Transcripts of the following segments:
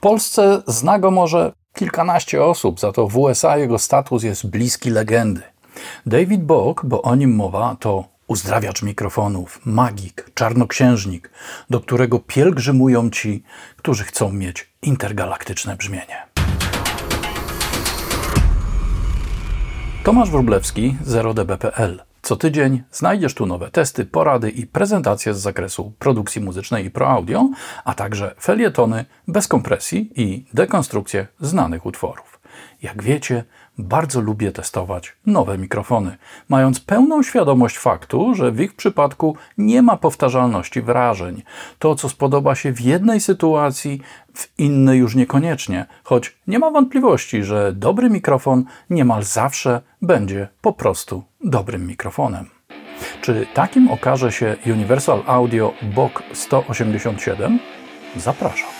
Polsce zna go może kilkanaście osób, za to w USA jego status jest bliski legendy. David Bok, bo o nim mowa, to uzdrawiacz mikrofonów, magik, czarnoksiężnik, do którego pielgrzymują ci, którzy chcą mieć intergalaktyczne brzmienie. Tomasz Wróblewski, 0db.pl. Co tydzień znajdziesz tu nowe testy, porady i prezentacje z zakresu produkcji muzycznej i pro-audio, a także felietony bez kompresji i dekonstrukcje znanych utworów. Jak wiecie, bardzo lubię testować nowe mikrofony, mając pełną świadomość faktu, że w ich przypadku nie ma powtarzalności wrażeń. To, co spodoba się w jednej sytuacji, w innej już niekoniecznie, choć nie ma wątpliwości, że dobry mikrofon niemal zawsze będzie po prostu dobrym mikrofonem. Czy takim okaże się Universal Audio BOK 187? Zapraszam.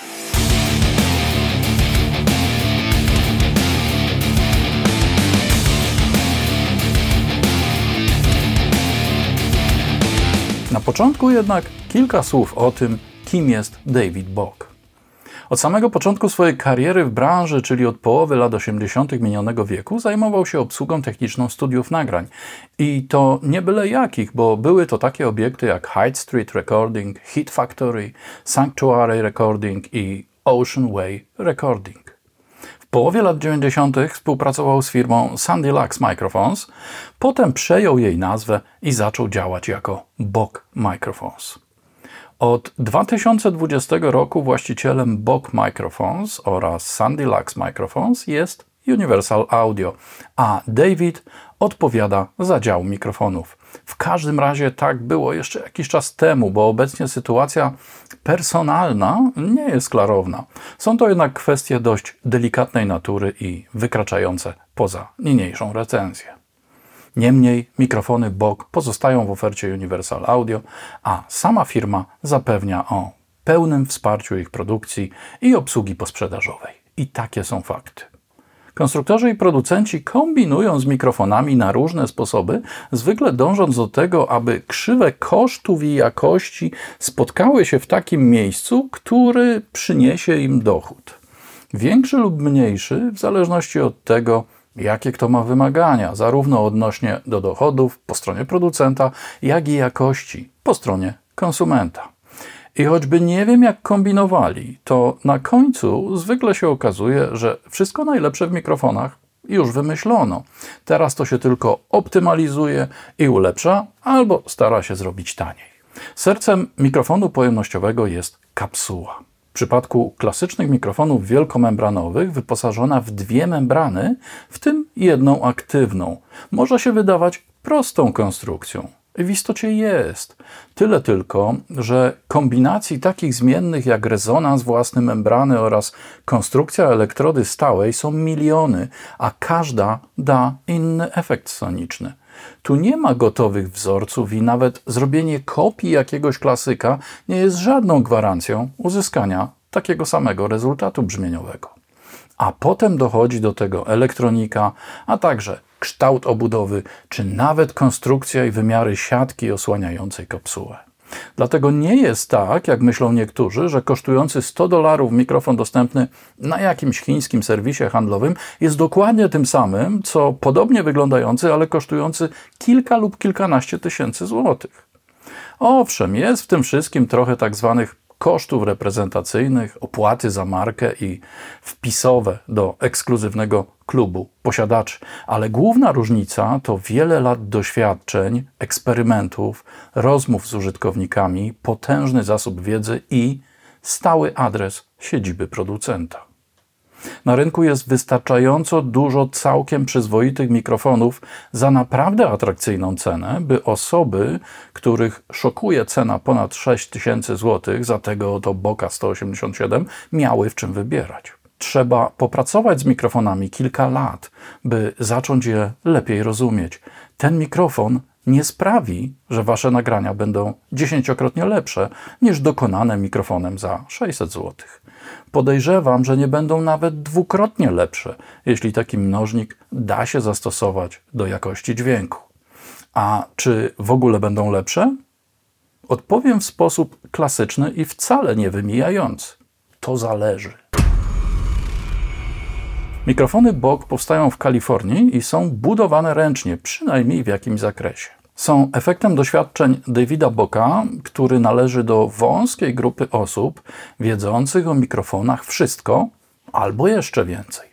Na początku jednak kilka słów o tym, kim jest David Bok. Od samego początku swojej kariery w branży, czyli od połowy lat 80. minionego wieku, zajmował się obsługą techniczną studiów nagrań. I to nie byle jakich, bo były to takie obiekty jak Hyde Street Recording, Hit Factory, Sanctuary Recording i Ocean Way Recording. Połowie lat 90. współpracował z firmą Sandy Lux Microphones, potem przejął jej nazwę i zaczął działać jako Bok Microphones. Od 2020 roku właścicielem Bok Microphones oraz Sandy Lux Microphones jest Universal Audio, a David odpowiada za dział mikrofonów. W każdym razie tak było jeszcze jakiś czas temu, bo obecnie sytuacja personalna nie jest klarowna. Są to jednak kwestie dość delikatnej natury i wykraczające poza niniejszą recenzję. Niemniej mikrofony BOK pozostają w ofercie Universal Audio, a sama firma zapewnia o pełnym wsparciu ich produkcji i obsługi posprzedażowej. I takie są fakty. Konstruktorzy i producenci kombinują z mikrofonami na różne sposoby, zwykle dążąc do tego, aby krzywe kosztów i jakości spotkały się w takim miejscu, który przyniesie im dochód. Większy lub mniejszy, w zależności od tego, jakie kto ma wymagania, zarówno odnośnie do dochodów po stronie producenta, jak i jakości po stronie konsumenta. I choćby nie wiem, jak kombinowali, to na końcu zwykle się okazuje, że wszystko najlepsze w mikrofonach już wymyślono. Teraz to się tylko optymalizuje i ulepsza, albo stara się zrobić taniej. Sercem mikrofonu pojemnościowego jest kapsuła. W przypadku klasycznych mikrofonów wielkomembranowych wyposażona w dwie membrany, w tym jedną aktywną. Może się wydawać prostą konstrukcją. W istocie jest. Tyle tylko, że kombinacji takich zmiennych jak rezonans własny membrany oraz konstrukcja elektrody stałej są miliony, a każda da inny efekt soniczny. Tu nie ma gotowych wzorców i nawet zrobienie kopii jakiegoś klasyka nie jest żadną gwarancją uzyskania takiego samego rezultatu brzmieniowego. A potem dochodzi do tego elektronika, a także kształt obudowy, czy nawet konstrukcja i wymiary siatki osłaniającej kapsułę. Dlatego nie jest tak, jak myślą niektórzy, że kosztujący 100 dolarów mikrofon dostępny na jakimś chińskim serwisie handlowym jest dokładnie tym samym, co podobnie wyglądający, ale kosztujący kilka lub kilkanaście tysięcy złotych. Owszem, jest w tym wszystkim trochę tak zwanych kosztów reprezentacyjnych, opłaty za markę i wpisowe do ekskluzywnego klubu posiadaczy. Ale główna różnica to wiele lat doświadczeń, eksperymentów, rozmów z użytkownikami, potężny zasób wiedzy i stały adres siedziby producenta. Na rynku jest wystarczająco dużo całkiem przyzwoitych mikrofonów za naprawdę atrakcyjną cenę, by osoby, których szokuje cena ponad 6000 zł za tego oto Boka 187, miały w czym wybierać. Trzeba popracować z mikrofonami kilka lat, by zacząć je lepiej rozumieć. Ten mikrofon nie sprawi, że wasze nagrania będą dziesięciokrotnie lepsze niż dokonane mikrofonem za 600 zł. Podejrzewam, że nie będą nawet dwukrotnie lepsze, jeśli taki mnożnik da się zastosować do jakości dźwięku. A czy w ogóle będą lepsze? Odpowiem w sposób klasyczny i wcale nie wymijający. To zależy. Mikrofony BOK powstają w Kalifornii i są budowane ręcznie, przynajmniej w jakimś zakresie. Są efektem doświadczeń Davida Boka, który należy do wąskiej grupy osób wiedzących o mikrofonach wszystko albo jeszcze więcej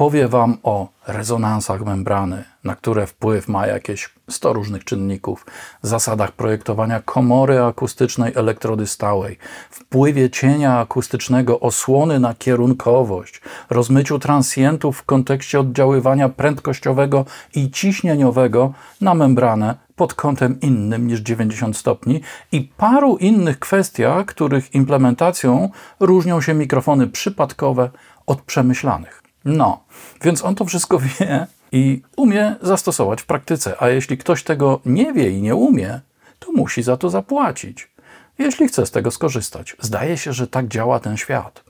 powie Wam o rezonansach membrany, na które wpływ ma jakieś 100 różnych czynników, zasadach projektowania komory akustycznej elektrody stałej, wpływie cienia akustycznego osłony na kierunkowość, rozmyciu transientów w kontekście oddziaływania prędkościowego i ciśnieniowego na membranę pod kątem innym niż 90 stopni i paru innych kwestiach, których implementacją różnią się mikrofony przypadkowe od przemyślanych. No, więc on to wszystko wie i umie zastosować w praktyce. A jeśli ktoś tego nie wie i nie umie, to musi za to zapłacić, jeśli chce z tego skorzystać. Zdaje się, że tak działa ten świat.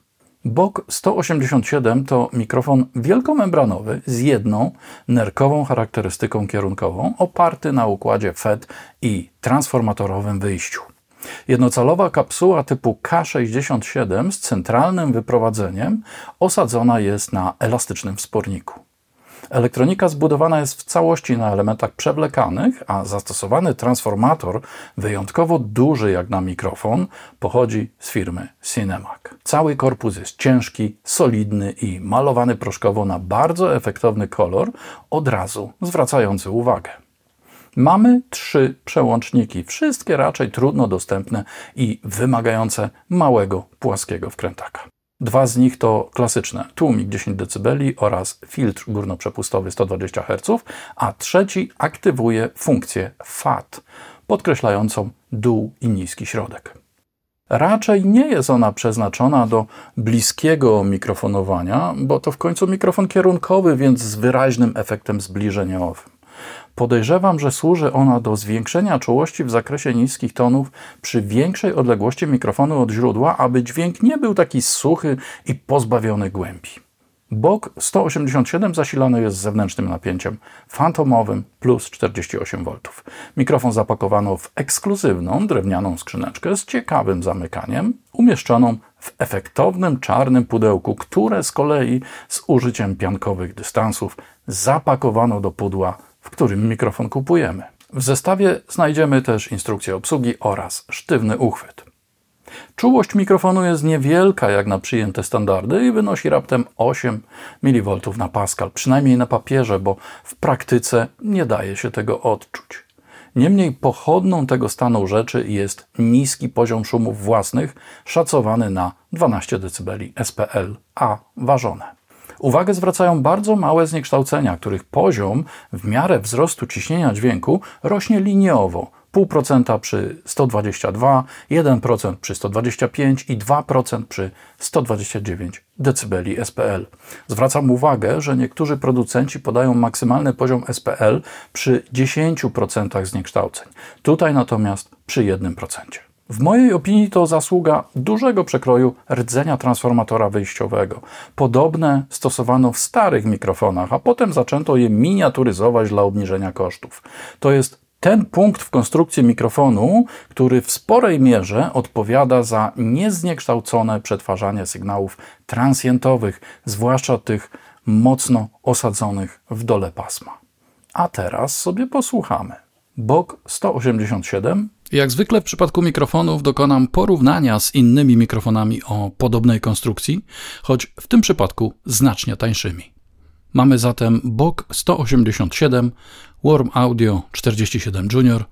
Bok 187 to mikrofon wielkomembranowy z jedną nerkową charakterystyką kierunkową, oparty na układzie FET i transformatorowym wyjściu. Jednocalowa kapsuła typu K67 z centralnym wyprowadzeniem osadzona jest na elastycznym wsporniku. Elektronika zbudowana jest w całości na elementach przewlekanych, a zastosowany transformator, wyjątkowo duży jak na mikrofon, pochodzi z firmy Cinemac. Cały korpus jest ciężki, solidny i malowany proszkowo na bardzo efektowny kolor, od razu zwracający uwagę. Mamy trzy przełączniki, wszystkie raczej trudno dostępne i wymagające małego, płaskiego wkrętaka. Dwa z nich to klasyczne, tłumik 10 dB oraz filtr górnoprzepustowy 120 Hz, a trzeci aktywuje funkcję FAT, podkreślającą dół i niski środek. Raczej nie jest ona przeznaczona do bliskiego mikrofonowania, bo to w końcu mikrofon kierunkowy, więc z wyraźnym efektem zbliżeniowym. Podejrzewam, że służy ona do zwiększenia czułości w zakresie niskich tonów przy większej odległości mikrofonu od źródła, aby dźwięk nie był taki suchy i pozbawiony głębi. Bok 187 zasilany jest zewnętrznym napięciem fantomowym plus 48 V. Mikrofon zapakowano w ekskluzywną drewnianą skrzyneczkę z ciekawym zamykaniem, umieszczoną w efektownym czarnym pudełku, które z kolei z użyciem piankowych dystansów zapakowano do pudła którym mikrofon kupujemy. W zestawie znajdziemy też instrukcję obsługi oraz sztywny uchwyt. Czułość mikrofonu jest niewielka jak na przyjęte standardy i wynosi raptem 8 mV na pascal, przynajmniej na papierze, bo w praktyce nie daje się tego odczuć. Niemniej pochodną tego stanu rzeczy jest niski poziom szumów własnych, szacowany na 12 dB SPL, a ważone. Uwagę zwracają bardzo małe zniekształcenia, których poziom w miarę wzrostu ciśnienia dźwięku rośnie liniowo. 0,5% przy 122, 1% przy 125 i 2% przy 129 dB SPL. Zwracam uwagę, że niektórzy producenci podają maksymalny poziom SPL przy 10% zniekształceń. Tutaj natomiast przy 1%. W mojej opinii to zasługa dużego przekroju rdzenia transformatora wyjściowego. Podobne stosowano w starych mikrofonach, a potem zaczęto je miniaturyzować dla obniżenia kosztów. To jest ten punkt w konstrukcji mikrofonu, który w sporej mierze odpowiada za niezniekształcone przetwarzanie sygnałów transientowych, zwłaszcza tych mocno osadzonych w dole pasma. A teraz sobie posłuchamy. Bok 187 jak zwykle w przypadku mikrofonów dokonam porównania z innymi mikrofonami o podobnej konstrukcji, choć w tym przypadku znacznie tańszymi. Mamy zatem Bok 187, Warm Audio 47 Junior,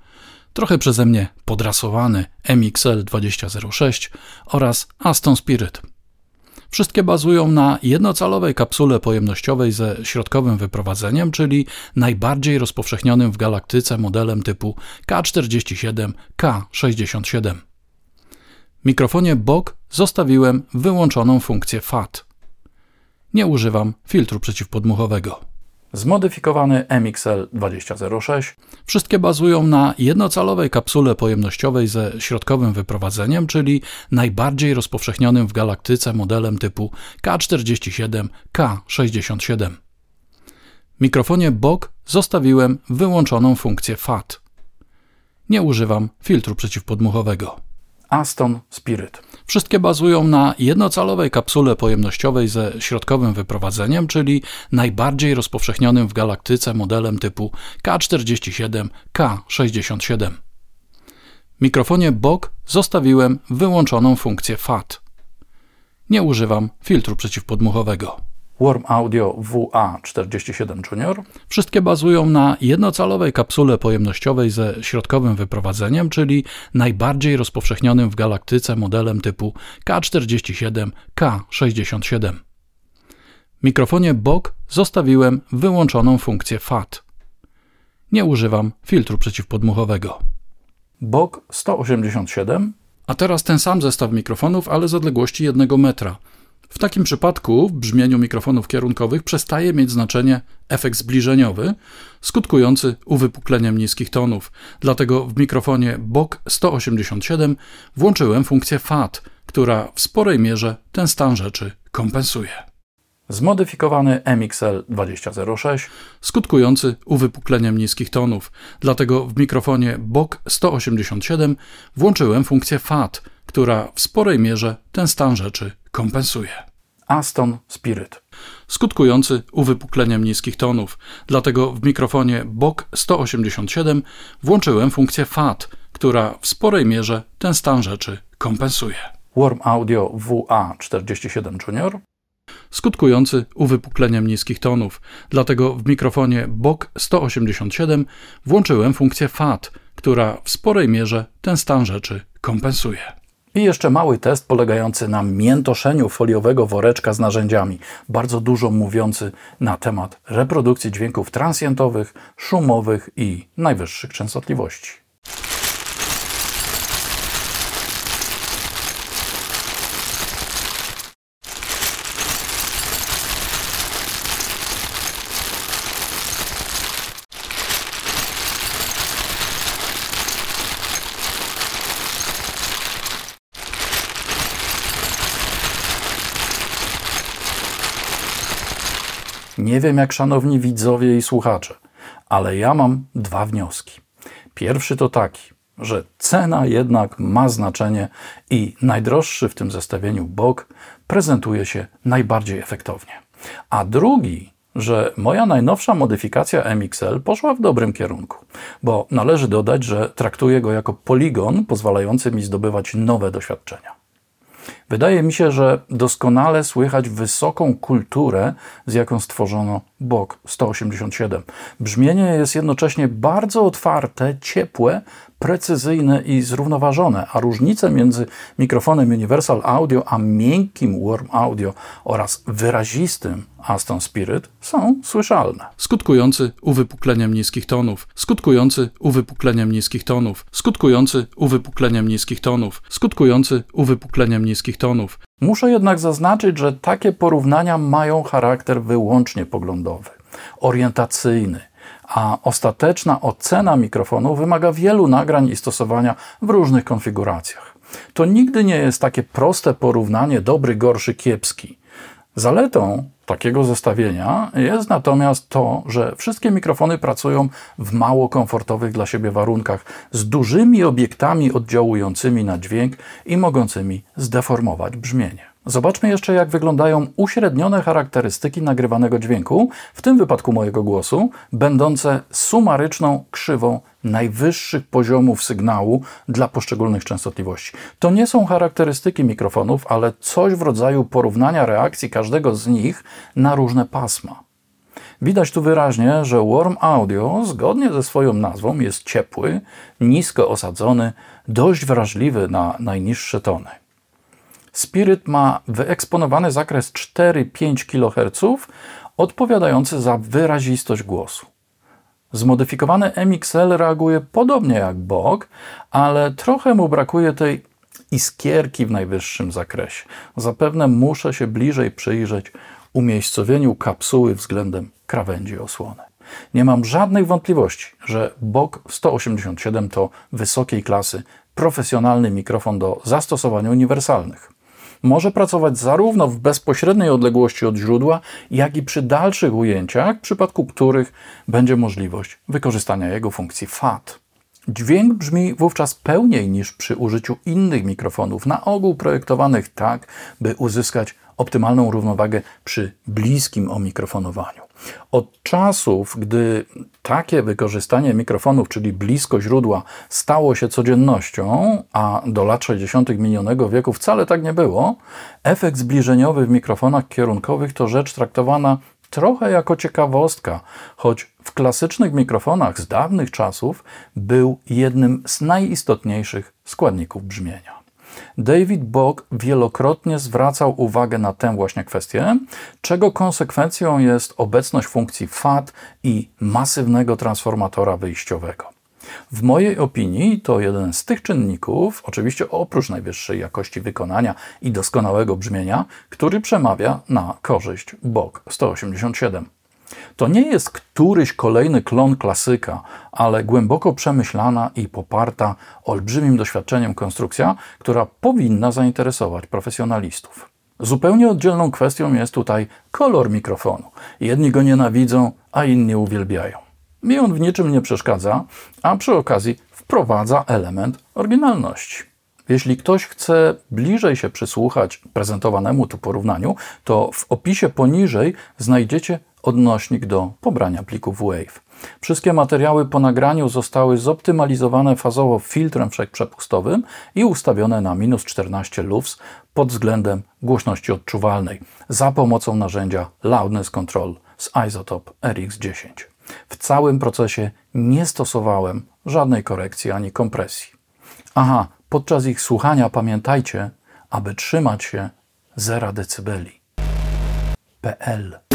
trochę przeze mnie podrasowany MXL 2006 oraz Aston Spirit Wszystkie bazują na jednocalowej kapsule pojemnościowej ze środkowym wyprowadzeniem, czyli najbardziej rozpowszechnionym w galaktyce modelem typu K47K67. W mikrofonie BOK zostawiłem wyłączoną funkcję FAT. Nie używam filtru przeciwpodmuchowego zmodyfikowany MXL 2006. Wszystkie bazują na jednocalowej kapsule pojemnościowej ze środkowym wyprowadzeniem, czyli najbardziej rozpowszechnionym w galaktyce modelem typu K47K67. W mikrofonie BOK zostawiłem wyłączoną funkcję FAT. Nie używam filtru przeciwpodmuchowego. Aston Spirit. Wszystkie bazują na jednocalowej kapsule pojemnościowej ze środkowym wyprowadzeniem, czyli najbardziej rozpowszechnionym w galaktyce modelem typu K47K67. W mikrofonie BOK zostawiłem wyłączoną funkcję FAT. Nie używam filtru przeciwpodmuchowego. Worm Audio WA47 Junior. Wszystkie bazują na jednocalowej kapsule pojemnościowej ze środkowym wyprowadzeniem, czyli najbardziej rozpowszechnionym w galaktyce modelem typu K47K67. W mikrofonie BOK zostawiłem wyłączoną funkcję FAT. Nie używam filtru przeciwpodmuchowego. BOK 187. A teraz ten sam zestaw mikrofonów, ale z odległości 1 metra. W takim przypadku w brzmieniu mikrofonów kierunkowych przestaje mieć znaczenie efekt zbliżeniowy, skutkujący uwypukleniem niskich tonów. Dlatego w mikrofonie BOK 187 włączyłem funkcję FAT, która w sporej mierze ten stan rzeczy kompensuje. Zmodyfikowany MXL 2006, skutkujący uwypukleniem niskich tonów. Dlatego w mikrofonie BOK 187 włączyłem funkcję FAT, która w sporej mierze ten stan rzeczy kompensuje. Aston Spirit. Skutkujący uwypukleniem niskich tonów. Dlatego w mikrofonie BOK 187 włączyłem funkcję FAT, która w sporej mierze ten stan rzeczy kompensuje. Warm Audio WA47 Junior. Skutkujący uwypukleniem niskich tonów. Dlatego w mikrofonie BOK 187 włączyłem funkcję FAT, która w sporej mierze ten stan rzeczy kompensuje. I jeszcze mały test polegający na miętoszeniu foliowego woreczka z narzędziami, bardzo dużo mówiący na temat reprodukcji dźwięków transjentowych, szumowych i najwyższych częstotliwości. Nie wiem jak szanowni widzowie i słuchacze, ale ja mam dwa wnioski. Pierwszy to taki, że cena jednak ma znaczenie i najdroższy w tym zestawieniu bok prezentuje się najbardziej efektownie. A drugi, że moja najnowsza modyfikacja MXL poszła w dobrym kierunku, bo należy dodać, że traktuję go jako poligon pozwalający mi zdobywać nowe doświadczenia. Wydaje mi się, że doskonale słychać wysoką kulturę, z jaką stworzono BOK 187. Brzmienie jest jednocześnie bardzo otwarte, ciepłe, precyzyjne i zrównoważone, a różnice między mikrofonem Universal Audio a miękkim Warm Audio oraz wyrazistym Aston Spirit są słyszalne. Skutkujący uwypukleniem niskich tonów, skutkujący uwypukleniem niskich tonów, skutkujący uwypukleniem niskich tonów, skutkujący uwypukleniem niskich tonów. Muszę jednak zaznaczyć, że takie porównania mają charakter wyłącznie poglądowy, orientacyjny, a ostateczna ocena mikrofonu wymaga wielu nagrań i stosowania w różnych konfiguracjach. To nigdy nie jest takie proste porównanie dobry, gorszy, kiepski. Zaletą takiego zestawienia jest natomiast to, że wszystkie mikrofony pracują w mało komfortowych dla siebie warunkach, z dużymi obiektami oddziałującymi na dźwięk i mogącymi zdeformować brzmienie. Zobaczmy jeszcze, jak wyglądają uśrednione charakterystyki nagrywanego dźwięku, w tym wypadku mojego głosu, będące sumaryczną krzywą najwyższych poziomów sygnału dla poszczególnych częstotliwości. To nie są charakterystyki mikrofonów, ale coś w rodzaju porównania reakcji każdego z nich na różne pasma. Widać tu wyraźnie, że Warm Audio, zgodnie ze swoją nazwą, jest ciepły, nisko osadzony, dość wrażliwy na najniższe tony. Spirit ma wyeksponowany zakres 4-5 kHz, odpowiadający za wyrazistość głosu. Zmodyfikowany MXL reaguje podobnie jak BOG, ale trochę mu brakuje tej iskierki w najwyższym zakresie. Zapewne muszę się bliżej przyjrzeć umiejscowieniu kapsuły względem krawędzi osłony. Nie mam żadnych wątpliwości, że BOG 187 to wysokiej klasy profesjonalny mikrofon do zastosowań uniwersalnych może pracować zarówno w bezpośredniej odległości od źródła, jak i przy dalszych ujęciach, w przypadku których będzie możliwość wykorzystania jego funkcji FAT. Dźwięk brzmi wówczas pełniej niż przy użyciu innych mikrofonów, na ogół projektowanych tak, by uzyskać optymalną równowagę przy bliskim omikrofonowaniu. Od czasów, gdy takie wykorzystanie mikrofonów, czyli blisko źródła, stało się codziennością, a do lat 60. minionego wieku wcale tak nie było, efekt zbliżeniowy w mikrofonach kierunkowych to rzecz traktowana trochę jako ciekawostka, choć w klasycznych mikrofonach z dawnych czasów był jednym z najistotniejszych składników brzmienia. David Bog wielokrotnie zwracał uwagę na tę właśnie kwestię, czego konsekwencją jest obecność funkcji FAT i masywnego transformatora wyjściowego. W mojej opinii to jeden z tych czynników, oczywiście oprócz najwyższej jakości wykonania i doskonałego brzmienia, który przemawia na korzyść BOG 187. To nie jest któryś kolejny klon klasyka, ale głęboko przemyślana i poparta olbrzymim doświadczeniem konstrukcja, która powinna zainteresować profesjonalistów. Zupełnie oddzielną kwestią jest tutaj kolor mikrofonu. Jedni go nienawidzą, a inni uwielbiają. Mi on w niczym nie przeszkadza, a przy okazji wprowadza element oryginalności. Jeśli ktoś chce bliżej się przysłuchać prezentowanemu tu porównaniu, to w opisie poniżej znajdziecie odnośnik do pobrania plików WAVE. Wszystkie materiały po nagraniu zostały zoptymalizowane fazowo filtrem wszechprzepustowym i ustawione na minus 14 lufs pod względem głośności odczuwalnej za pomocą narzędzia Loudness Control z Isotope RX10. W całym procesie nie stosowałem żadnej korekcji ani kompresji. Aha, podczas ich słuchania pamiętajcie, aby trzymać się 0 dB. PL